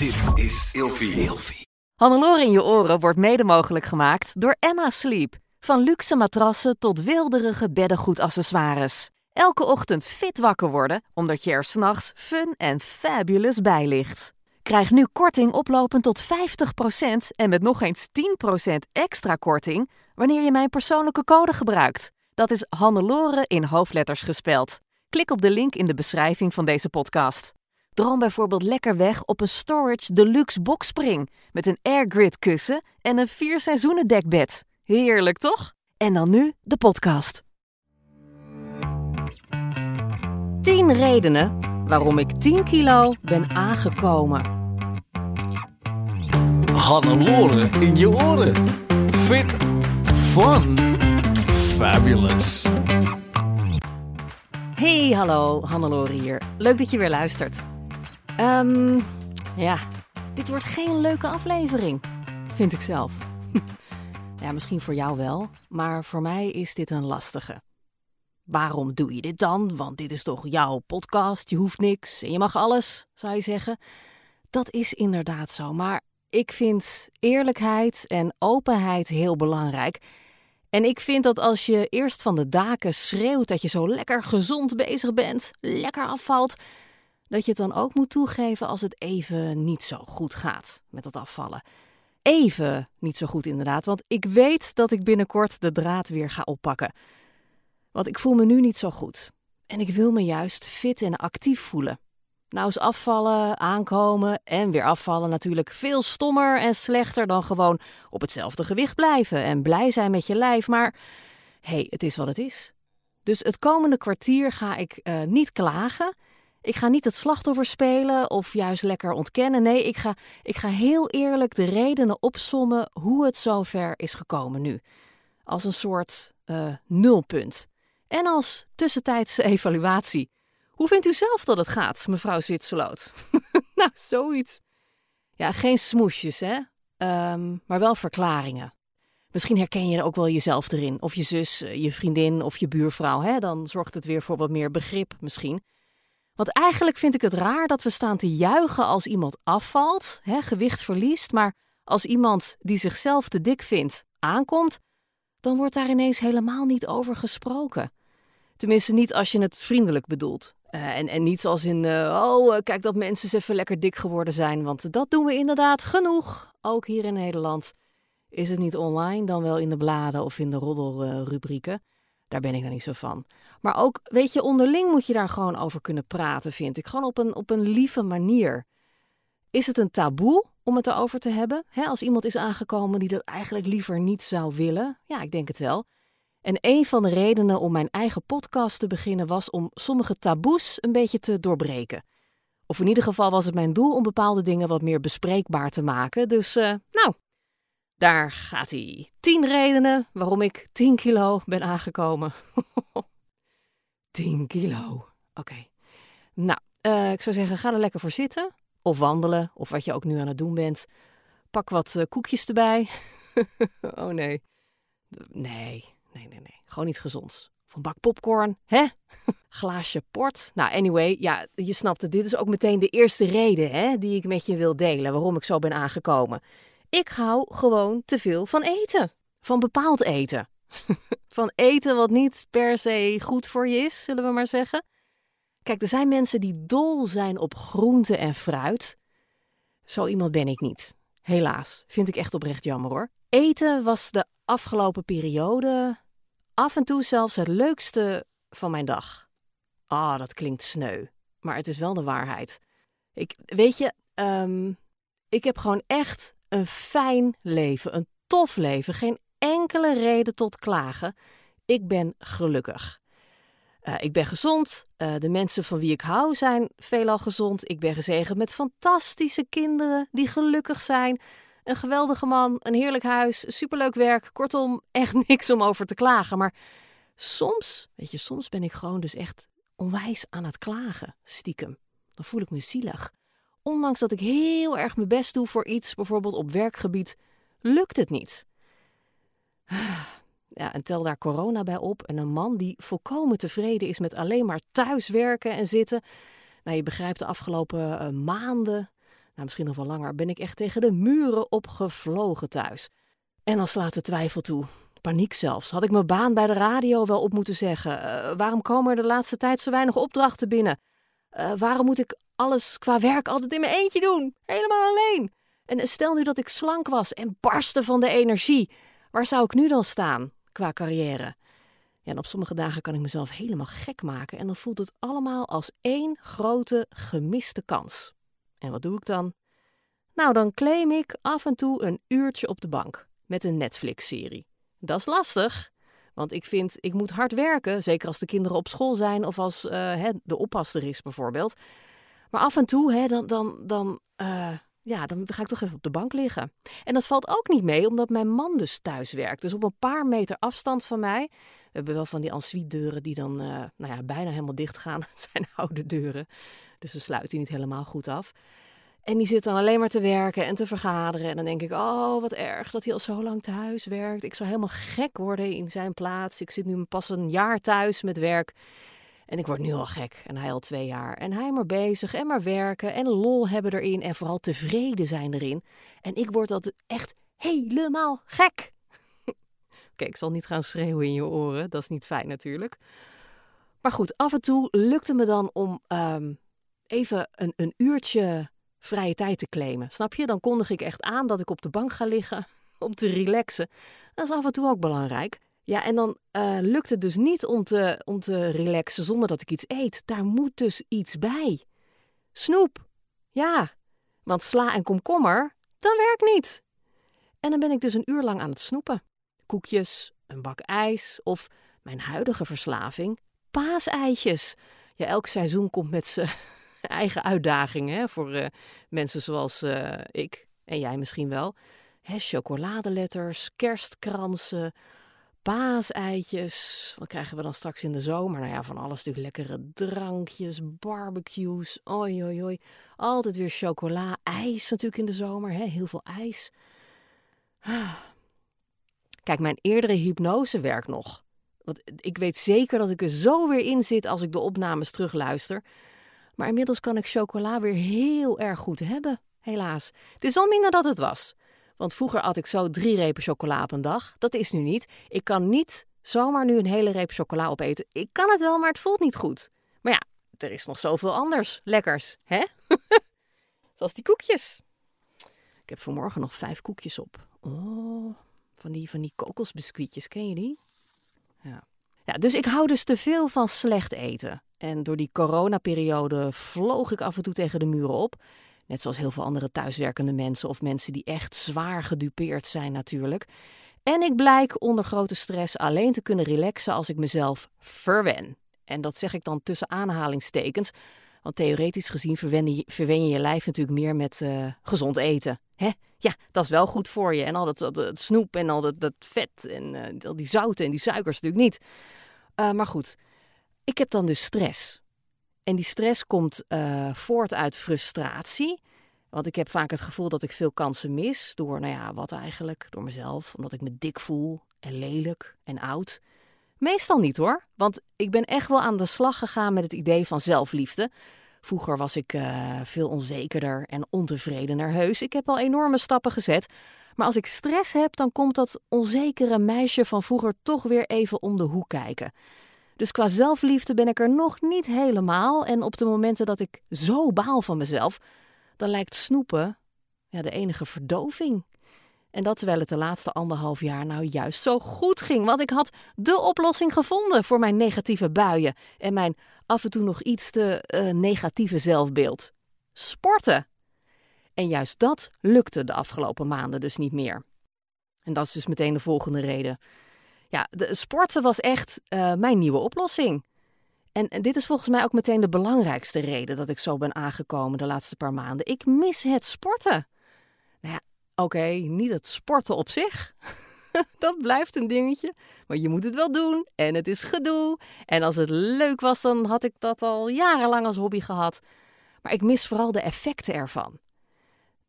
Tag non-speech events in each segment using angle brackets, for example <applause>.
Dit is Ilfie. Ilfie. Hannelore in je oren wordt mede mogelijk gemaakt door Emma Sleep. Van luxe matrassen tot wilderige beddengoedaccessoires. Elke ochtend fit wakker worden, omdat je er s'nachts fun en fabulous bij ligt. Krijg nu korting oplopend tot 50% en met nog eens 10% extra korting wanneer je mijn persoonlijke code gebruikt. Dat is Hannelore in hoofdletters gespeld. Klik op de link in de beschrijving van deze podcast. Droom bijvoorbeeld lekker weg op een Storage Deluxe Boxspring met een airgrid kussen en een vier seizoenen dekbed. Heerlijk toch? En dan nu de podcast. 10 redenen waarom ik 10 kilo ben aangekomen. Hannelore in je oren. Fit, fun, fabulous. Hey, hallo, Hannelore hier. Leuk dat je weer luistert. Ehm, ja, dit wordt geen leuke aflevering, vind ik zelf. <laughs> ja, misschien voor jou wel, maar voor mij is dit een lastige. Waarom doe je dit dan? Want dit is toch jouw podcast, je hoeft niks en je mag alles, zou je zeggen. Dat is inderdaad zo, maar ik vind eerlijkheid en openheid heel belangrijk. En ik vind dat als je eerst van de daken schreeuwt dat je zo lekker gezond bezig bent, lekker afvalt, dat je het dan ook moet toegeven als het even niet zo goed gaat met dat afvallen. Even niet zo goed inderdaad, want ik weet dat ik binnenkort de draad weer ga oppakken. Want ik voel me nu niet zo goed. En ik wil me juist fit en actief voelen. Nou is afvallen, aankomen en weer afvallen natuurlijk veel stommer en slechter dan gewoon op hetzelfde gewicht blijven en blij zijn met je lijf. Maar hé, hey, het is wat het is. Dus het komende kwartier ga ik uh, niet klagen. Ik ga niet het slachtoffer spelen of juist lekker ontkennen. Nee, ik ga, ik ga heel eerlijk de redenen opsommen hoe het zover is gekomen nu. Als een soort uh, nulpunt. En als tussentijdse <laughs> evaluatie. Hoe vindt u zelf dat het gaat, mevrouw Zwitserloot? <laughs> nou, zoiets. Ja, geen smoesjes, hè? Um, maar wel verklaringen. Misschien herken je ook wel jezelf erin. Of je zus, eh, je vriendin of je buurvrouw. Hè? Dan zorgt het weer voor wat meer begrip misschien. Want eigenlijk vind ik het raar dat we staan te juichen als iemand afvalt, hè, gewicht verliest. Maar als iemand die zichzelf te dik vindt aankomt, dan wordt daar ineens helemaal niet over gesproken. Tenminste, niet als je het vriendelijk bedoelt. Uh, en, en niet als in, uh, oh, uh, kijk dat mensen eens even lekker dik geworden zijn. Want dat doen we inderdaad genoeg. Ook hier in Nederland. Is het niet online, dan wel in de bladen of in de roddelrubrieken. Daar ben ik dan niet zo van. Maar ook, weet je, onderling moet je daar gewoon over kunnen praten, vind ik. Gewoon op een, op een lieve manier. Is het een taboe om het erover te hebben? Als iemand is aangekomen die dat eigenlijk liever niet zou willen? Ja, ik denk het wel. En een van de redenen om mijn eigen podcast te beginnen was om sommige taboes een beetje te doorbreken. Of in ieder geval was het mijn doel om bepaalde dingen wat meer bespreekbaar te maken. Dus, uh, nou, daar gaat hij. 10 redenen waarom ik 10 kilo ben aangekomen. <laughs> 10 kilo. Oké. Nou, uh, ik zou zeggen, ga er lekker voor zitten. Of wandelen, of wat je ook nu aan het doen bent. Pak wat uh, koekjes erbij. <laughs> oh nee. Nee, nee, nee, nee. Gewoon iets gezonds. Van bak popcorn, hè? <laughs> Glaasje port. Nou, anyway, ja, je snapt het. Dit is ook meteen de eerste reden hè, die ik met je wil delen. Waarom ik zo ben aangekomen. Ik hou gewoon te veel van eten. Van bepaald eten. <laughs> van eten wat niet per se goed voor je is, zullen we maar zeggen. Kijk, er zijn mensen die dol zijn op groente en fruit. Zo iemand ben ik niet. Helaas. Vind ik echt oprecht jammer hoor. Eten was de afgelopen periode af en toe zelfs het leukste van mijn dag. Ah, oh, dat klinkt sneu. Maar het is wel de waarheid. Ik, weet je, um, ik heb gewoon echt een fijn leven, een tof leven. Geen enkele reden tot klagen. Ik ben gelukkig. Uh, ik ben gezond. Uh, de mensen van wie ik hou zijn veelal gezond. Ik ben gezegend met fantastische kinderen die gelukkig zijn. Een geweldige man, een heerlijk huis, superleuk werk. Kortom, <laughs> echt niks om over te klagen. Maar soms, weet je, soms ben ik gewoon dus echt onwijs aan het klagen, stiekem. Dan voel ik me zielig. Ondanks dat ik heel erg mijn best doe voor iets, bijvoorbeeld op werkgebied, lukt het niet. <sighs> Ja, en tel daar corona bij op en een man die volkomen tevreden is met alleen maar thuiswerken en zitten. Nou, je begrijpt de afgelopen uh, maanden misschien nog wel langer, ben ik echt tegen de muren opgevlogen thuis. En dan slaat de twijfel toe. Paniek zelfs. Had ik mijn baan bij de radio wel op moeten zeggen? Eh, waarom komen er de laatste tijd zo weinig opdrachten binnen? Uh, waarom moet ik alles qua werk altijd in mijn eentje doen? Helemaal alleen. En stel nu dat ik slank was en barstte van de energie. Waar zou ik nu dan staan qua carrière? Ja, en op sommige dagen kan ik mezelf helemaal gek maken en dan voelt het allemaal als één grote gemiste kans. En wat doe ik dan? Nou, dan claim ik af en toe een uurtje op de bank met een Netflix-serie. Dat is lastig, want ik vind ik moet hard werken, zeker als de kinderen op school zijn of als uh, de oppasser is bijvoorbeeld. Maar af en toe, hè, dan, dan, dan, uh, ja, dan ga ik toch even op de bank liggen. En dat valt ook niet mee, omdat mijn man dus thuis werkt. Dus op een paar meter afstand van mij. We hebben wel van die ensuite deuren die dan uh, nou ja, bijna helemaal dicht gaan. <laughs> Het zijn oude deuren, dus ze sluiten niet helemaal goed af. En die zit dan alleen maar te werken en te vergaderen. En dan denk ik, oh, wat erg dat hij al zo lang thuis werkt. Ik zou helemaal gek worden in zijn plaats. Ik zit nu pas een jaar thuis met werk. En ik word nu al gek. En hij al twee jaar. En hij maar bezig en maar werken en lol hebben erin. En vooral tevreden zijn erin. En ik word dat echt helemaal gek. <laughs> Oké, ik zal niet gaan schreeuwen in je oren. Dat is niet fijn natuurlijk. Maar goed, af en toe lukte me dan om um, even een, een uurtje vrije tijd te claimen. Snap je? Dan kondig ik echt aan dat ik op de bank ga liggen <laughs> om te relaxen. Dat is af en toe ook belangrijk. Ja, en dan uh, lukt het dus niet om te, om te relaxen zonder dat ik iets eet. Daar moet dus iets bij. Snoep. Ja, want sla en komkommer, dat werkt niet. En dan ben ik dus een uur lang aan het snoepen. Koekjes, een bak ijs of mijn huidige verslaving, paaseitjes. Ja, elk seizoen komt met zijn <laughs> eigen uitdagingen voor uh, mensen zoals uh, ik en jij misschien wel. Hè, chocoladeletters, kerstkransen, paaseitjes. Wat krijgen we dan straks in de zomer? Nou ja, van alles natuurlijk lekkere drankjes, barbecues. Oi, oi, oi. Altijd weer chocola, ijs natuurlijk in de zomer. Hè? Heel veel ijs. <sighs> Kijk, mijn eerdere hypnose werkt nog. Want ik weet zeker dat ik er zo weer in zit als ik de opnames terugluister. Maar inmiddels kan ik chocola weer heel erg goed hebben, helaas. Het is wel minder dat het was. Want vroeger at ik zo drie repen chocola op een dag. Dat is nu niet. Ik kan niet zomaar nu een hele reep chocola opeten. Ik kan het wel, maar het voelt niet goed. Maar ja, er is nog zoveel anders lekkers, hè? <laughs> Zoals die koekjes. Ik heb vanmorgen nog vijf koekjes op. Oh, van die, van die kokosbiscuitjes, ken je die? Ja. ja. Dus ik hou dus te veel van slecht eten. En door die coronaperiode vloog ik af en toe tegen de muren op. Net zoals heel veel andere thuiswerkende mensen of mensen die echt zwaar gedupeerd zijn natuurlijk. En ik blijk onder grote stress alleen te kunnen relaxen als ik mezelf verwen. En dat zeg ik dan tussen aanhalingstekens. Want theoretisch gezien verwen je je, lijf natuurlijk meer met uh, gezond eten. Hè? Ja, dat is wel goed voor je. En al dat, dat, snoep en al dat, dat vet en uh, al die zouten en die suikers natuurlijk niet. Uh, maar goed, ik heb dan dus stress. En die stress komt uh, voort uit frustratie. Want ik heb vaak het gevoel dat ik veel kansen mis. Door, nou ja, wat eigenlijk? Door mezelf. Omdat ik me dik voel en lelijk en oud. Meestal niet hoor. Want ik ben echt wel aan de slag gegaan met het idee van zelfliefde. Vroeger was ik uh, veel onzekerder en ontevredener heus. Ik heb al enorme stappen gezet. Maar als ik stress heb, dan komt dat onzekere meisje van vroeger toch weer even om de hoek kijken. Dus qua zelfliefde ben ik er nog niet helemaal. En op de momenten dat ik zo baal van mezelf, dan lijkt snoepen ja, de enige verdoving. En dat terwijl het de laatste anderhalf jaar nou juist zo goed ging. Want ik had de oplossing gevonden voor mijn negatieve buien en mijn af en toe nog iets te uh, negatieve zelfbeeld. Sporten. En juist dat lukte de afgelopen maanden dus niet meer. En dat is dus meteen de volgende reden. Ja, de sporten was echt uh, mijn nieuwe oplossing. En, dit is volgens mij ook meteen de belangrijkste reden dat ik zo ben aangekomen de laatste paar maanden. Ik mis het sporten. Nou ja, oké, niet het sporten op zich. <laughs> dat blijft een dingetje. Maar je moet het wel doen. En het is gedoe. En als het leuk was, dan had ik dat al jarenlang als hobby gehad. Maar ik mis vooral de effecten ervan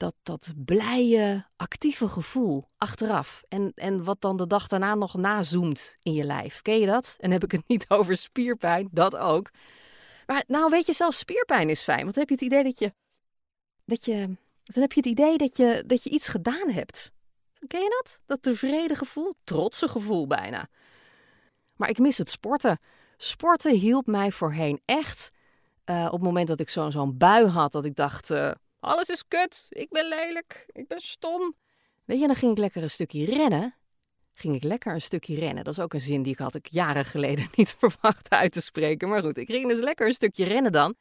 dat, dat blije, actieve gevoel achteraf. En, en wat dan de dag daarna nog nazoomt in je lijf. Ken je dat? En heb ik het niet <laughs> over spierpijn, dat ook. Maar nou weet je, zelfs spierpijn is fijn. Want dan heb je het idee dat je, dat je Dan heb je het idee dat je, dat je iets gedaan hebt. Ken je dat? Dat tevreden gevoel, trotse gevoel bijna. Maar ik mis het sporten. Sporten hielp mij voorheen echt. Uh, op het moment dat ik zo'n zo'n bui had, dat ik dacht: uh, alles is kut, ik ben lelijk, ik ben stom. Weet je, dan ging ik lekker een stukje rennen. Ging ik lekker een stukje rennen. Dat is ook een zin die ik had ik jaren geleden <laughs> niet verwacht uit te spreken. Maar goed, ik ging dus lekker een stukje rennen dan.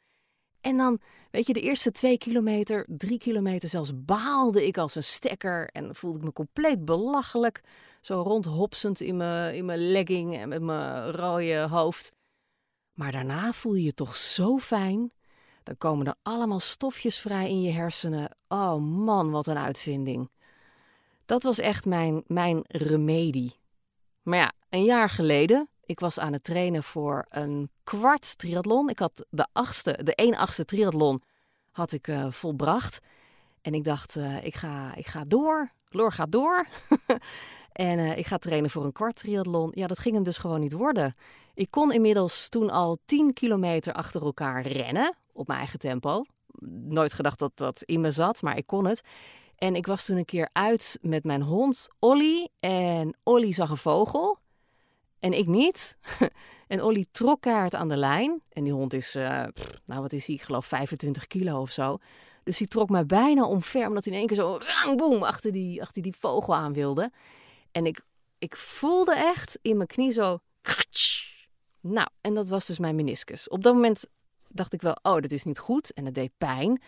En dan, weet je, de eerste twee kilometer, drie kilometer zelfs, baalde ik als een stekker. En voelde ik me compleet belachelijk. Zo rondhopsend in mijn, in mijn legging en met mijn rode hoofd. Maar daarna voel je je toch zo fijn. Dan komen er allemaal stofjes vrij in je hersenen. Oh man, wat een uitvinding. Dat was echt mijn, mijn remedie. Maar ja, een jaar geleden, ik was aan het trainen voor een kwart triathlon. Ik had de achtste, de 1 achtste triathlon had ik uh, volbracht. En ik dacht, uh, ik, ga, ik ga door. Loor gaat door. <laughs> en uh, ik ga trainen voor een kwart triathlon. Ja, dat ging hem dus gewoon niet worden. Ik kon inmiddels toen al 10 kilometer achter elkaar rennen op mijn eigen tempo. Nooit gedacht dat dat in me zat, maar ik kon het. En ik was toen een keer uit met mijn hond Olly. En Olly zag een vogel. En ik niet. <laughs> en Olly trok kaart aan de lijn. En die hond is, pff, nou wat is hij? Ik geloof 25 kilo of zo. Dus die trok mij bijna omver, omdat hij in één keer zo rang, boem, achter die, achter die vogel aan wilde. En ik, ik voelde echt in mijn knie zo. Nou, en dat was dus mijn meniscus. Op dat moment dacht ik wel, oh, dat is niet goed. En het deed pijn.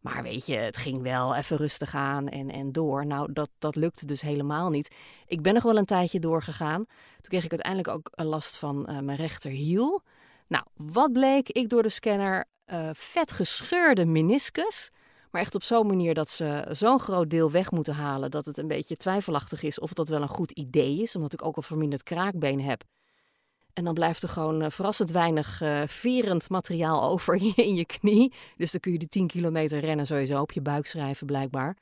Maar weet je, het ging wel even rustig aan en, en door. Nou, dat, dat lukte dus helemaal niet. Ik ben nog wel een tijdje doorgegaan. Toen kreeg ik uiteindelijk ook last van uh, mijn rechterhiel. Nou, wat bleek? Ik door de scanner uh, vet gescheurde meniscus. Maar echt op zo'n manier dat ze zo'n groot deel weg moeten halen dat het een beetje twijfelachtig is of dat wel een goed idee is. Omdat ik ook een verminderd kraakbeen heb. En dan blijft er gewoon uh, verrassend weinig uh, verend materiaal <laughs> over in je knie. Dus dan kun je de 10 kilometer rennen sowieso op je buik schrijven, blijkbaar.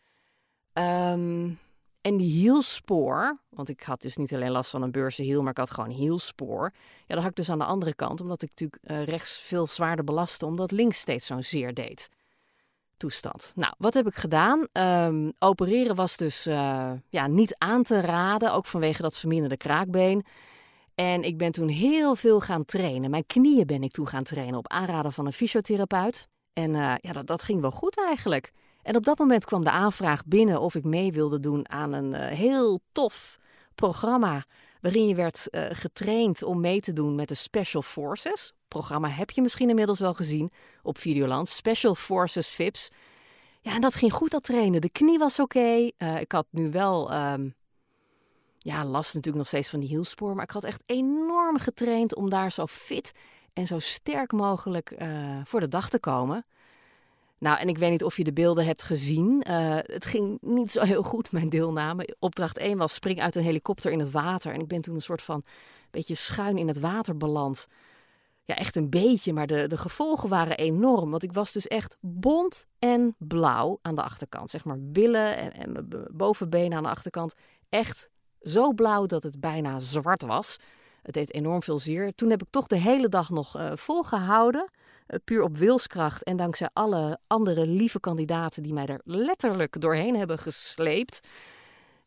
Um, en die hielspoor, want ik had dus niet alleen last van een beurzenhiel, maar ik had gewoon hielspoor. Ja, dat had ik dus aan de andere kant, omdat ik natuurlijk uh, rechts veel zwaarder belastte, omdat links steeds zo'n zeer deed. Toestand. Nou, wat heb ik gedaan? Um, opereren was dus ja, niet aan te raden, ook vanwege dat verminderde kraakbeen. En ik ben toen heel veel gaan trainen. Mijn knieën ben ik toen gaan trainen op aanraden van een fysiotherapeut. En uh, ja, dat, dat, ging wel goed eigenlijk. En op dat moment kwam de aanvraag binnen of ik mee wilde doen aan een uh, heel tof programma. Waarin je werd uh, getraind om mee te doen met de Special Forces. Programma heb je misschien inmiddels wel gezien op Videoland. Special Forces VIPs. Ja, en dat ging goed, dat trainen. De knie was oké. Ik had nu wel um, ja, last natuurlijk nog steeds van die hielspoor. Maar ik had echt enorm getraind om daar zo fit en zo sterk mogelijk uh, voor de dag te komen. Nou, en ik weet niet of je de beelden hebt gezien. Uh, het ging niet zo heel goed, mijn deelname. Opdracht 1 was spring uit een helikopter in het water. En ik ben toen een soort van beetje schuin in het water beland. Ja, echt een beetje, maar de, de gevolgen waren enorm. Want ik was dus echt bont en blauw aan de achterkant. Zeg maar billen en, bovenbenen aan de achterkant. Echt zo blauw dat het bijna zwart was. Het deed enorm veel zeer. Toen heb ik toch de hele dag nog uh, volgehouden. Uh, puur op wilskracht. En dankzij alle andere lieve kandidaten die mij er letterlijk doorheen hebben gesleept.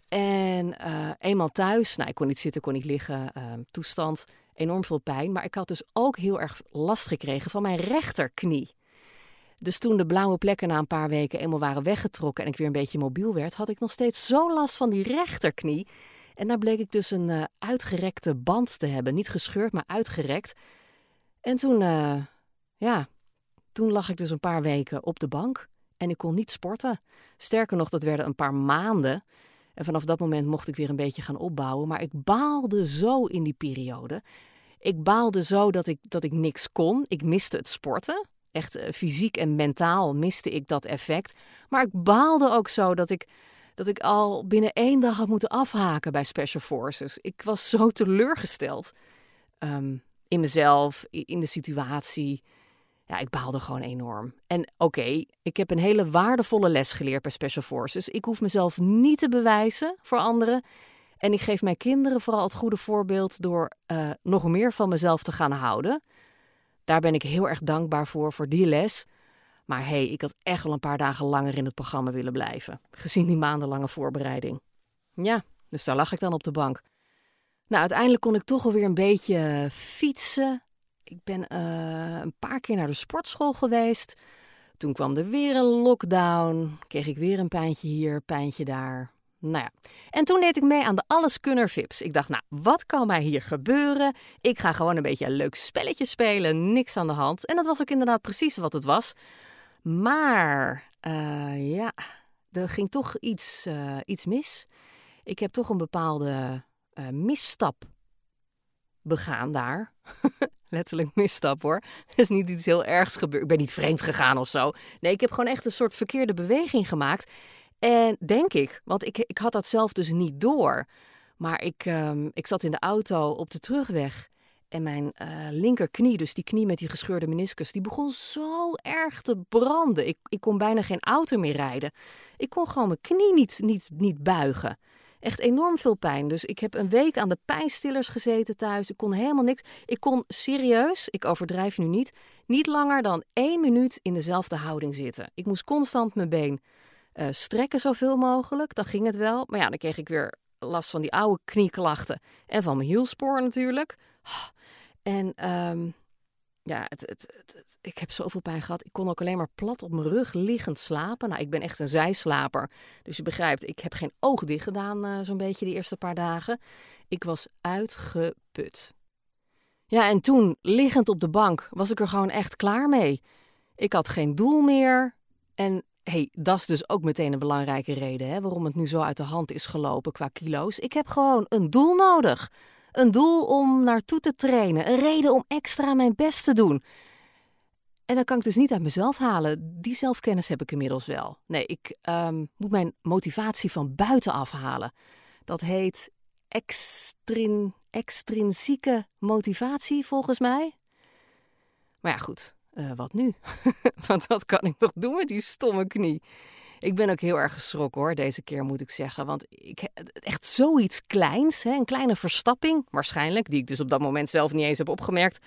En uh, eenmaal thuis, nou, ik kon niet zitten, kon niet liggen, ehm, toestand, enorm veel pijn. Maar ik had dus ook heel erg last gekregen van mijn rechterknie. Dus toen de blauwe plekken na een paar weken eenmaal waren weggetrokken en ik weer een beetje mobiel werd, had ik nog steeds zo last van die rechterknie. En daar bleek ik dus een uh, uitgerekte band te hebben. Niet gescheurd, maar uitgerekt. En toen, uh, ja, toen lag ik dus een paar weken op de bank. En ik kon niet sporten. Sterker nog, dat werden een paar maanden. En vanaf dat moment mocht ik weer een beetje gaan opbouwen. Maar ik baalde zo in die periode. Ik baalde zo dat ik, dat ik niks kon. Ik miste het sporten. Echt uh, fysiek en mentaal miste ik dat effect. Maar ik baalde ook zo dat ik dat ik al binnen één dag had moeten afhaken bij Special Forces. Ik was zo teleurgesteld um, in mezelf, in de situatie. Ja, ik baalde gewoon enorm. En oké, ik heb een hele waardevolle les geleerd bij Special Forces. Ik hoef mezelf niet te bewijzen voor anderen. En ik geef mijn kinderen vooral het goede voorbeeld door uh, nog meer van mezelf te gaan houden. Daar ben ik heel erg dankbaar voor, voor die les. Maar hé, hey, ik had echt wel een paar dagen langer in het programma willen blijven. Gezien die maandenlange voorbereiding. Ja, dus daar lag ik dan op de bank. Nou, uiteindelijk kon ik toch alweer een beetje fietsen. Ik ben uh, een paar keer naar de sportschool geweest. Toen kwam er weer een lockdown. Kreeg ik weer een pijntje hier, pijntje daar. Nou ja, en toen deed ik mee aan de Alleskunner Vips. Ik dacht, nou, wat kan mij hier gebeuren? Ik ga gewoon een beetje een leuk spelletje spelen, niks aan de hand. En dat was ook inderdaad precies wat het was. Maar, uh, ja, er ging toch iets, uh, iets mis. Ik heb toch een bepaalde uh, misstap begaan daar. <laughs> Letterlijk misstap hoor. Er is niet iets heel ergs gebeurd. Ik ben niet vreemd gegaan of zo. Nee, ik heb gewoon echt een soort verkeerde beweging gemaakt. En denk ik, want ik, ik had dat zelf dus niet door. Maar ik, um, ik zat in de auto op de terugweg. En mijn uh, linkerknie, dus die knie met die gescheurde meniscus, die begon zo erg te branden. Ik, ik kon bijna geen auto meer rijden. Ik kon gewoon mijn knie niet, niet, niet buigen. Echt enorm veel pijn. Dus ik heb een week aan de pijnstillers gezeten thuis. Ik kon helemaal niks. Ik kon serieus, ik overdrijf nu niet, niet langer dan één minuut in dezelfde houding zitten. Ik moest constant mijn been uh, strekken zoveel mogelijk. Dan ging het wel. Maar ja, dan kreeg ik weer last van die oude knieklachten. En van mijn hielspoor natuurlijk. En um, ja, het, het, ik heb zoveel pijn gehad. Ik kon ook alleen maar plat op mijn rug liggend slapen. Nou, ik ben echt een zijslaper. Dus je begrijpt, ik heb geen oog dicht gedaan uh, zo'n beetje de eerste paar dagen. Ik was uitgeput. Ja, en toen, liggend op de bank, was ik er gewoon echt klaar mee. Ik had geen doel meer. En hey, dat is dus ook meteen een belangrijke reden hè, waarom het nu zo uit de hand is gelopen qua kilo's. Ik heb gewoon een doel nodig. Een doel om naartoe te trainen. Een reden om extra mijn best te doen. En dat kan ik dus niet uit mezelf halen. Die zelfkennis heb ik inmiddels wel. Nee, ik um, moet mijn motivatie van buiten afhalen. Dat heet extrin, extrinsieke motivatie volgens mij. Maar ja, goed. Uh, wat nu? <laughs> Want wat kan ik nog doen met die stomme knie? Ik ben ook heel erg geschrokken hoor, deze keer moet ik zeggen. Want ik, echt zoiets kleins, hè, een kleine verstapping, waarschijnlijk, die ik dus op dat moment zelf niet eens heb opgemerkt,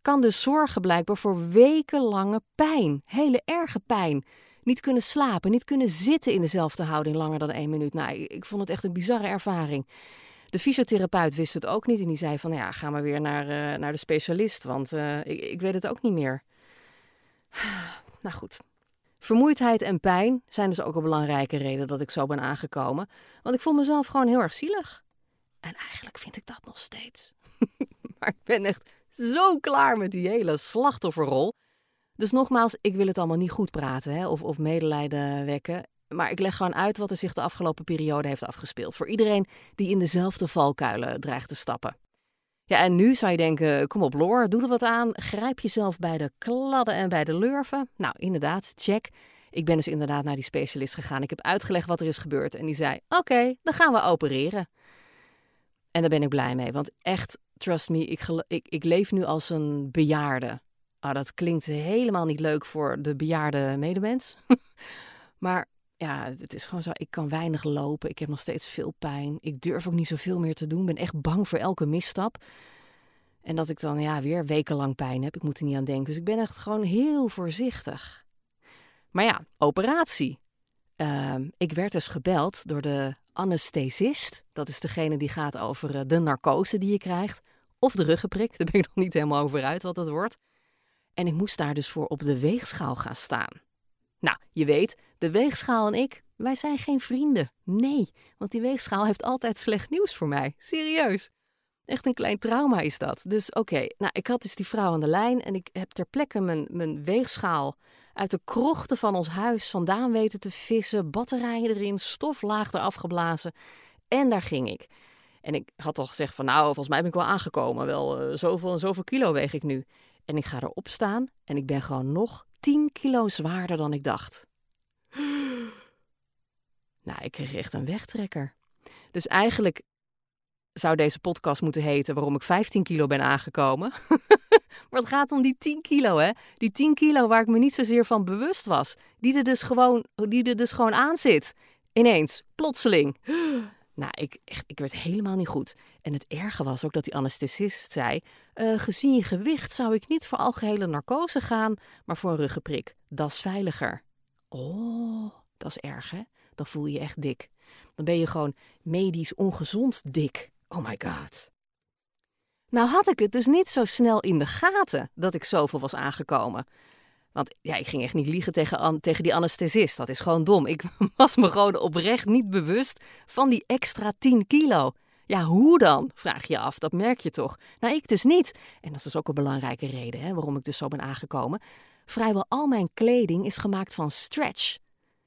kan dus zorgen blijkbaar voor wekenlange pijn. Hele erge pijn. Niet kunnen slapen, niet kunnen zitten in dezelfde houding langer dan één minuut. Nou, ik, vond het echt een bizarre ervaring. De fysiotherapeut wist het ook niet en die zei van ja, ga maar weer naar, uh, naar de specialist, want uh, ik, ik weet het ook niet meer. <sighs> Nou goed, Vermoeidheid en pijn zijn dus ook een belangrijke reden dat ik zo ben aangekomen. Want ik voel mezelf gewoon heel erg zielig. En eigenlijk vind ik dat nog steeds. <laughs> maar ik ben echt zo klaar met die hele slachtofferrol. Dus nogmaals, ik wil het allemaal niet goed praten hè, of, of medelijden wekken. Maar ik leg gewoon uit wat er zich de afgelopen periode heeft afgespeeld. Voor iedereen die in dezelfde valkuilen dreigt te stappen. Ja, en nu zou je denken, kom op Loor, doe er wat aan. Grijp jezelf bij de kladden en bij de lurven. Nou, inderdaad, check. Ik ben dus inderdaad naar die specialist gegaan. Ik heb uitgelegd wat er is gebeurd. En die zei, oké, dan gaan we opereren. En daar ben ik blij mee. Want echt, trust me, ik, ik, ik leef nu als een bejaarde. Oh, dat klinkt helemaal niet leuk voor de bejaarde medemens. <laughs> maar ja, het is gewoon zo. Ik kan weinig lopen. Ik heb nog steeds veel pijn. Ik durf ook niet zoveel meer te doen. Ben echt bang voor elke misstap. En dat ik dan ja, weer wekenlang pijn heb. Ik moet er niet aan denken. Dus ik ben echt gewoon heel voorzichtig. Maar ja, operatie. Uh, ik werd dus gebeld door de anesthesist. Dat is degene die gaat over eh, de narcose die je krijgt. Of de ruggenprik. <laughs> Daar ben ik nog niet helemaal over uit wat dat wordt. En ik moest daar dus voor op de weegschaal gaan staan. Nou, je weet, de weegschaal en ik, wij zijn geen vrienden. Nee, want die weegschaal heeft altijd slecht nieuws voor mij. Serieus. Echt een klein trauma is dat. Dus oké, nou, ik had dus die vrouw aan de lijn en ik heb ter plekke mijn, mijn weegschaal uit de krochten van ons huis vandaan weten te vissen. Batterijen erin, stoflaag eraf. En daar ging ik. En ik had al gezegd van nou, volgens mij ben ik wel aangekomen. Wel uh, zoveel en zoveel kilo weeg ik nu. En ik ga erop staan en ik ben gewoon nog 10 kilo zwaarder dan ik dacht. <gasps> Nou, ik kreeg echt een wegtrekker. Dus eigenlijk zou deze podcast moeten heten waarom ik 15 kilo ben aangekomen. <laughs> maar het gaat om die 10 kilo, hè? Die 10 kilo waar ik me niet zozeer van bewust was. Die er dus gewoon, die er dus gewoon aan zit. Ineens, plotseling. <gasps> Nou, ik, echt, ik werd helemaal niet goed. En het erge was ook dat die anesthesist zei: uh, Gezien je gewicht zou ik niet voor algehele narcose gaan, maar voor een ruggenprik. Dat is veiliger. Oh, dat is erg, hè? Dan voel je je echt dik. Dan ben je gewoon medisch ongezond dik. Oh my god. Nou had ik het dus niet zo snel in de gaten dat ik zoveel was aangekomen. Want ja, ik ging echt niet liegen tegen, tegen die anesthesist. Dat is gewoon dom. Ik <laughs> was me gewoon oprecht niet bewust van die extra 10 kilo. Ja, hoe dan? Vraag je af. Dat merk je toch? Nou, ik dus niet. En dat is dus ook een belangrijke reden hè, waarom ik dus zo ben aangekomen. Vrijwel al mijn kleding is gemaakt van stretch.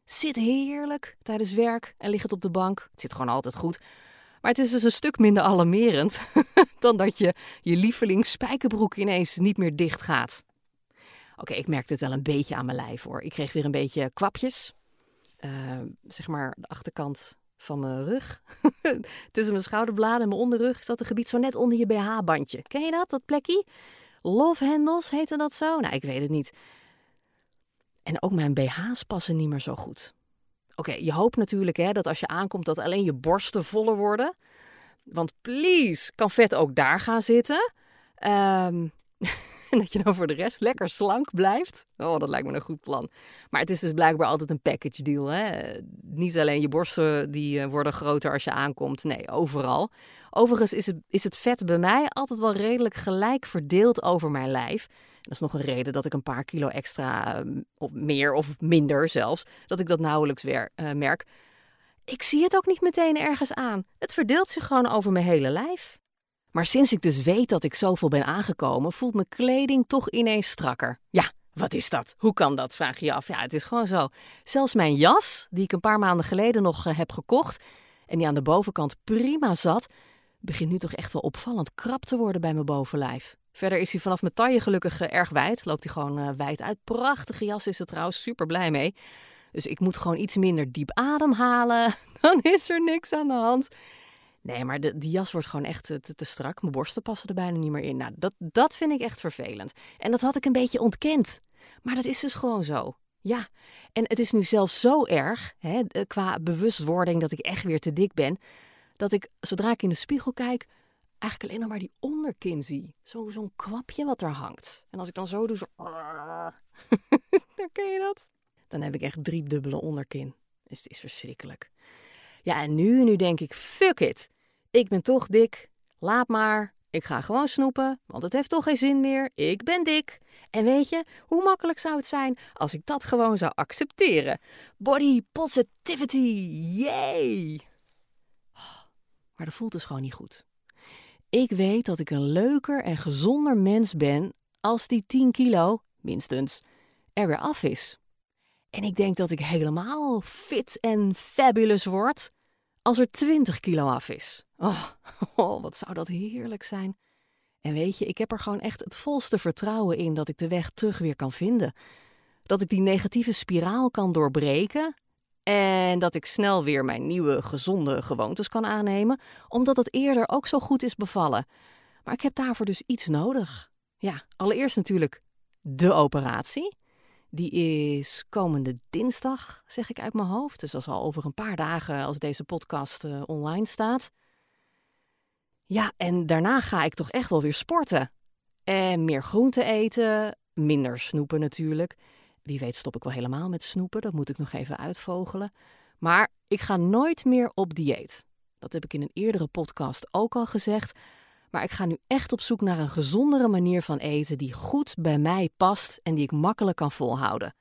Zit heerlijk tijdens werk en ligt het op de bank. Het zit gewoon altijd goed. Maar het is dus een stuk minder alarmerend <laughs> dan dat je je lieveling spijkerbroek ineens niet meer dicht gaat. Oké, ik merkte het wel een beetje aan mijn lijf hoor. Ik kreeg weer een beetje kwapjes. Uh, zeg maar de achterkant van mijn rug. <laughs> Tussen mijn schouderbladen en mijn onderrug zat een gebied zo net onder je BH-bandje. Ken je dat, dat plekje? Love handles heette dat zo? Nou, ik weet het niet. En ook mijn BH's passen niet meer zo goed. Oké, je hoopt natuurlijk hè, dat als je aankomt dat alleen je borsten voller worden. Want please, kan vet ook daar gaan zitten. Um, <laughs> En <laughs> dat je dan voor de rest lekker slank blijft. Oh, dat lijkt me een goed plan. Maar het is dus blijkbaar altijd een package deal. Hè? Niet alleen je borsten die eh, worden groter als je aankomt. Nee, overal. Overigens is het, is het vet bij mij altijd wel redelijk gelijk verdeeld over mijn lijf. Dat is nog een reden dat ik een paar kilo extra, ehm, of meer of minder zelfs, dat ik dat nauwelijks weer, uh, merk. Ik zie het ook niet meteen ergens aan. Het verdeelt zich gewoon over mijn hele lijf. Maar sinds ik dus weet dat ik zoveel ben aangekomen, voelt mijn kleding toch ineens strakker. Ja, wat is dat? Hoe kan dat? Vraag je je af. Ja, het is gewoon zo. Zelfs mijn jas, die ik een paar maanden geleden nog eh, heb gekocht en die aan de bovenkant prima zat, begint nu toch echt wel opvallend krap te worden bij mijn bovenlijf. Verder is hij vanaf mijn taille gelukkig uh, erg wijd. Loopt hij gewoon uh, wijd uit. Prachtige jas is er trouwens, super blij mee. Dus ik moet gewoon iets minder diep ademhalen. <laughs> Dan is er niks aan de hand. Nee, maar de, die jas wordt gewoon echt te, te, strak. Mijn borsten passen er bijna niet meer in. Nou, dat, dat vind ik echt vervelend. En dat had ik een beetje ontkend. Maar dat is dus gewoon zo. Ja, en het is nu zelfs zo erg, hè, qua bewustwording dat ik echt weer te dik ben, dat ik zodra ik in de spiegel kijk, eigenlijk alleen nog maar die onderkin zie. Zo, zo'n kwapje wat er hangt. En als ik dan zo doe, zo... <laughs> je dat? Dan heb ik echt drie dubbele onderkin. Dus het is verschrikkelijk. Ja, en nu, nu denk ik, fuck it. Ik ben toch dik. Laat maar. Ik ga gewoon snoepen, want het heeft toch geen zin meer. Ik ben dik. En weet je, hoe makkelijk zou het zijn als ik dat gewoon zou accepteren? Body positivity, yay! Maar dat voelt dus gewoon niet goed. Ik weet dat ik een leuker en gezonder mens ben als die 10 kilo, minstens, er weer af is. En ik denk dat ik helemaal fit en fabulous word als er 20 kilo af is. Oh, <laughs> oh, wat zou dat heerlijk zijn. En weet je, ik heb er gewoon echt het volste vertrouwen in dat ik de weg terug weer kan vinden. Dat ik die negatieve spiraal kan doorbreken. En dat ik snel weer mijn nieuwe gezonde gewoontes kan aannemen, omdat het eerder ook zo goed is bevallen. Maar ik heb daarvoor dus iets nodig. Ja, allereerst natuurlijk de operatie. Die is komende dinsdag, zeg ik uit mijn hoofd. Dus dat is al over een paar dagen als deze podcast uh, online staat. Ja, en daarna ga ik toch echt wel weer sporten. En meer groente eten, minder snoepen natuurlijk. Wie weet stop ik wel helemaal met snoepen, dat moet ik nog even uitvogelen. Maar ik ga nooit meer op dieet. Dat heb ik in een eerdere podcast ook al gezegd. Maar ik ga nu echt op zoek naar een gezondere manier van eten die goed bij mij past en die ik makkelijk kan volhouden.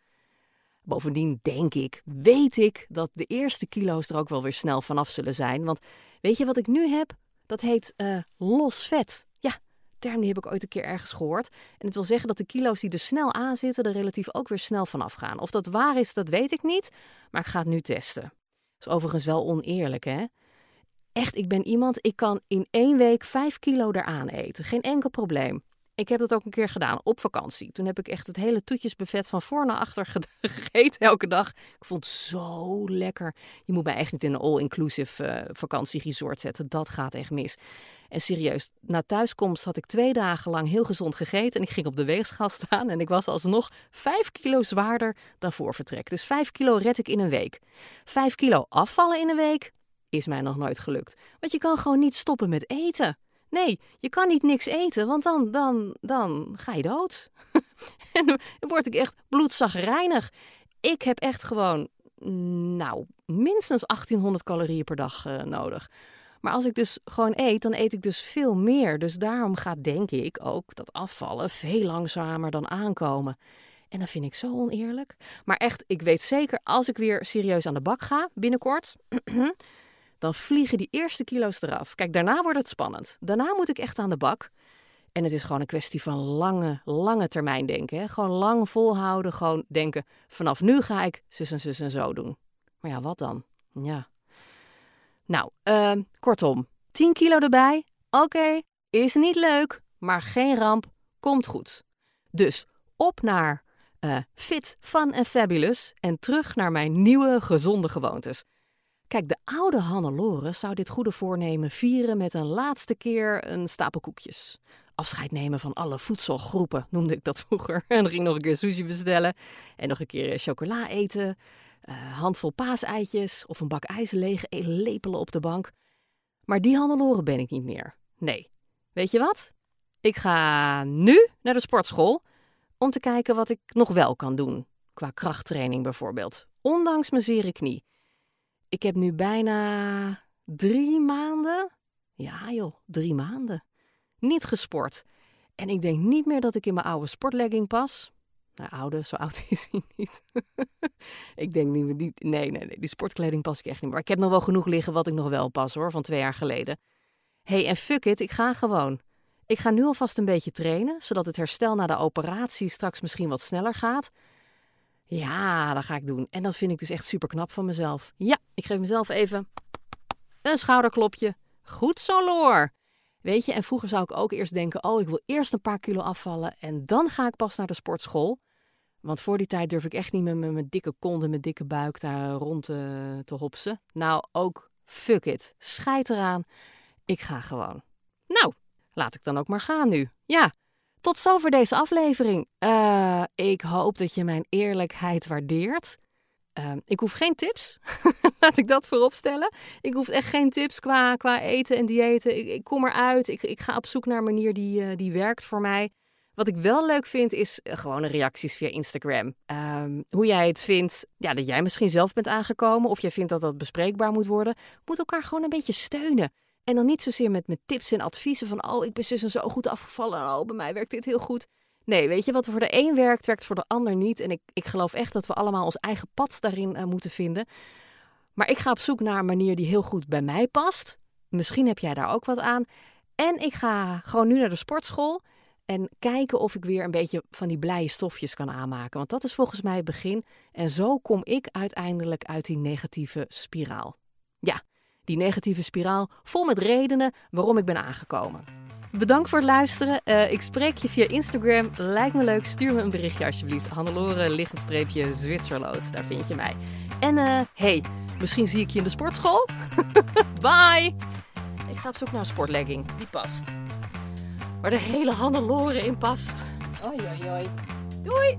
Bovendien denk ik, weet ik dat de eerste kilo's er ook wel weer snel vanaf zullen zijn. Want weet je wat ik nu heb? Dat heet uh, los vet. Ja, term die heb ik ooit een keer ergens gehoord. En het wil zeggen dat de kilo's die er snel aan zitten, er relatief ook weer snel vanaf gaan. Of dat waar is, dat weet ik niet. Maar ik ga het nu testen. Dat is overigens wel oneerlijk, hè? Echt, ik ben iemand, ik kan in één week vijf kilo eraan eten. Geen enkel probleem. Ik heb dat ook een keer gedaan op vakantie. Toen heb ik echt het hele toetjesbuffet van voor naar achter <laughs> gegeten elke dag. Ik vond het zo lekker. Je moet mij echt niet in een all-inclusive uh, vakantieresort zetten. Dat gaat echt mis. En serieus, na thuiskomst had ik twee dagen lang heel gezond gegeten. En ik ging op de weegschaal <laughs> staan. En ik was alsnog vijf kilo zwaarder dan voor vertrek. Dus vijf kilo red ik in een week. Vijf kilo afvallen in een week is mij nog nooit gelukt. Want je kan gewoon niet stoppen met eten. Nee, je kan niet niks eten, want dan, dan, dan ga je dood. <laughs> en dan word ik echt bloedzagrijnig. Ik heb echt gewoon, nou, minstens 1800 calorieën per dag uh, nodig. Maar als ik dus gewoon eet, dan eet ik dus veel meer. Dus daarom gaat, denk ik, ook dat afvallen veel langzamer dan aankomen. En dat vind ik zo oneerlijk. Maar echt, ik weet zeker, als ik weer serieus aan de bak ga binnenkort, <clears throat> dan vliegen die eerste kilo's eraf. Kijk, daarna wordt het spannend. Daarna moet ik echt aan de bak. En het is gewoon een kwestie van lange, lange termijn denken. Hè? Gewoon lang volhouden. Gewoon denken, vanaf nu ga ik zus en zus en zo doen. Maar ja, wat dan? Ja. Nou, uh, kortom. 10 kilo erbij. Oké, is niet leuk, maar geen ramp. Komt goed. Dus op naar uh, fit, fun en fabulous en terug naar mijn nieuwe gezonde gewoontes. Kijk, de oude Hannelore zou dit goede voornemen vieren met een laatste keer een stapel koekjes. Afscheid nemen van alle voedselgroepen, noemde ik dat vroeger. <laughs> En dan ging nog een keer sushi bestellen en nog een keer chocola eten. Uh, handvol paaseitjes of een bak ijs leeg lepelen op de bank. Maar die Hannelore ben ik niet meer. Nee. Weet je wat? Ik ga nu naar de sportschool om te kijken wat ik nog wel kan doen. Qua krachttraining bijvoorbeeld. Ondanks mijn zere knie. Ik heb nu bijna drie maanden. Ja joh, drie maanden. Niet gesport. En ik denk niet meer dat ik in mijn oude sportlegging pas. Nou, oude, zo oud <laughs> is hij niet. ik denk niet meer. Die, nee, nee, nee, die sportkleding pas ik echt niet meer. Maar ik heb nog wel genoeg liggen wat ik nog wel pas hoor, van twee jaar geleden. hey, en fuck it, ik ga gewoon. Ik ga nu alvast een beetje trainen, zodat het herstel na de operatie straks misschien wat sneller gaat. Ja, dat ga ik doen. En dat vind ik dus echt super knap van mezelf. Ja, ik geef mezelf even een schouderklopje. Goed zo, Loor. Weet je, en vroeger zou ik ook eerst denken: oh, ik wil eerst een paar kilo afvallen en dan ga ik pas naar de sportschool. Want voor die tijd durf ik echt niet met mijn dikke kont en mijn dikke buik daar rond te, hopsen. Nou, ook fuck it. Scheid eraan. Ik ga gewoon. Nou, laat ik dan ook maar gaan nu. Ja, tot zover deze aflevering. Uh, ik hoop dat je mijn eerlijkheid waardeert. Uh, ik hoef geen tips. <laughs> Laat ik dat voorop stellen. Ik hoef echt geen tips qua, qua eten en diëten. Ik, kom eruit. Ik, ik ga op zoek naar een manier die, uh, die werkt voor mij. Wat ik wel leuk vind, is uh, gewone reacties via Instagram. Um, hoe jij het vindt, ja, dat jij misschien zelf bent aangekomen. Of jij vindt dat dat bespreekbaar moet worden. Moet elkaar gewoon een beetje steunen. En dan niet zozeer met, met tips en adviezen van, oh, ik ben zus en zo goed afgevallen. Oh, bij mij werkt dit heel goed. Nee, weet je, wat voor de een werkt, werkt voor de ander niet. En ik, ik geloof echt dat we allemaal ons eigen pad daarin uh, moeten vinden. Maar ik ga op zoek naar een manier die heel goed bij mij past. Misschien heb jij daar ook wat aan. En ik ga gewoon nu naar de sportschool en kijken of ik weer een beetje van die blije stofjes kan aanmaken. Want dat is volgens mij het begin. En zo kom ik uiteindelijk uit die negatieve spiraal. Ja, die negatieve spiraal vol met redenen waarom ik ben aangekomen. Bedankt voor het luisteren. Uh, ik spreek je via Instagram. Lijkt me leuk. Stuur me een berichtje alsjeblieft. Hannelore, lichtstreepje Zwitserlood. Daar vind je mij. En uh, hey, misschien zie ik je in de sportschool. <laughs> Bye! Ik ga op zoek naar een sportlegging. Die past. Waar de hele Hannelore in past. Oi, oi, oi. Doei!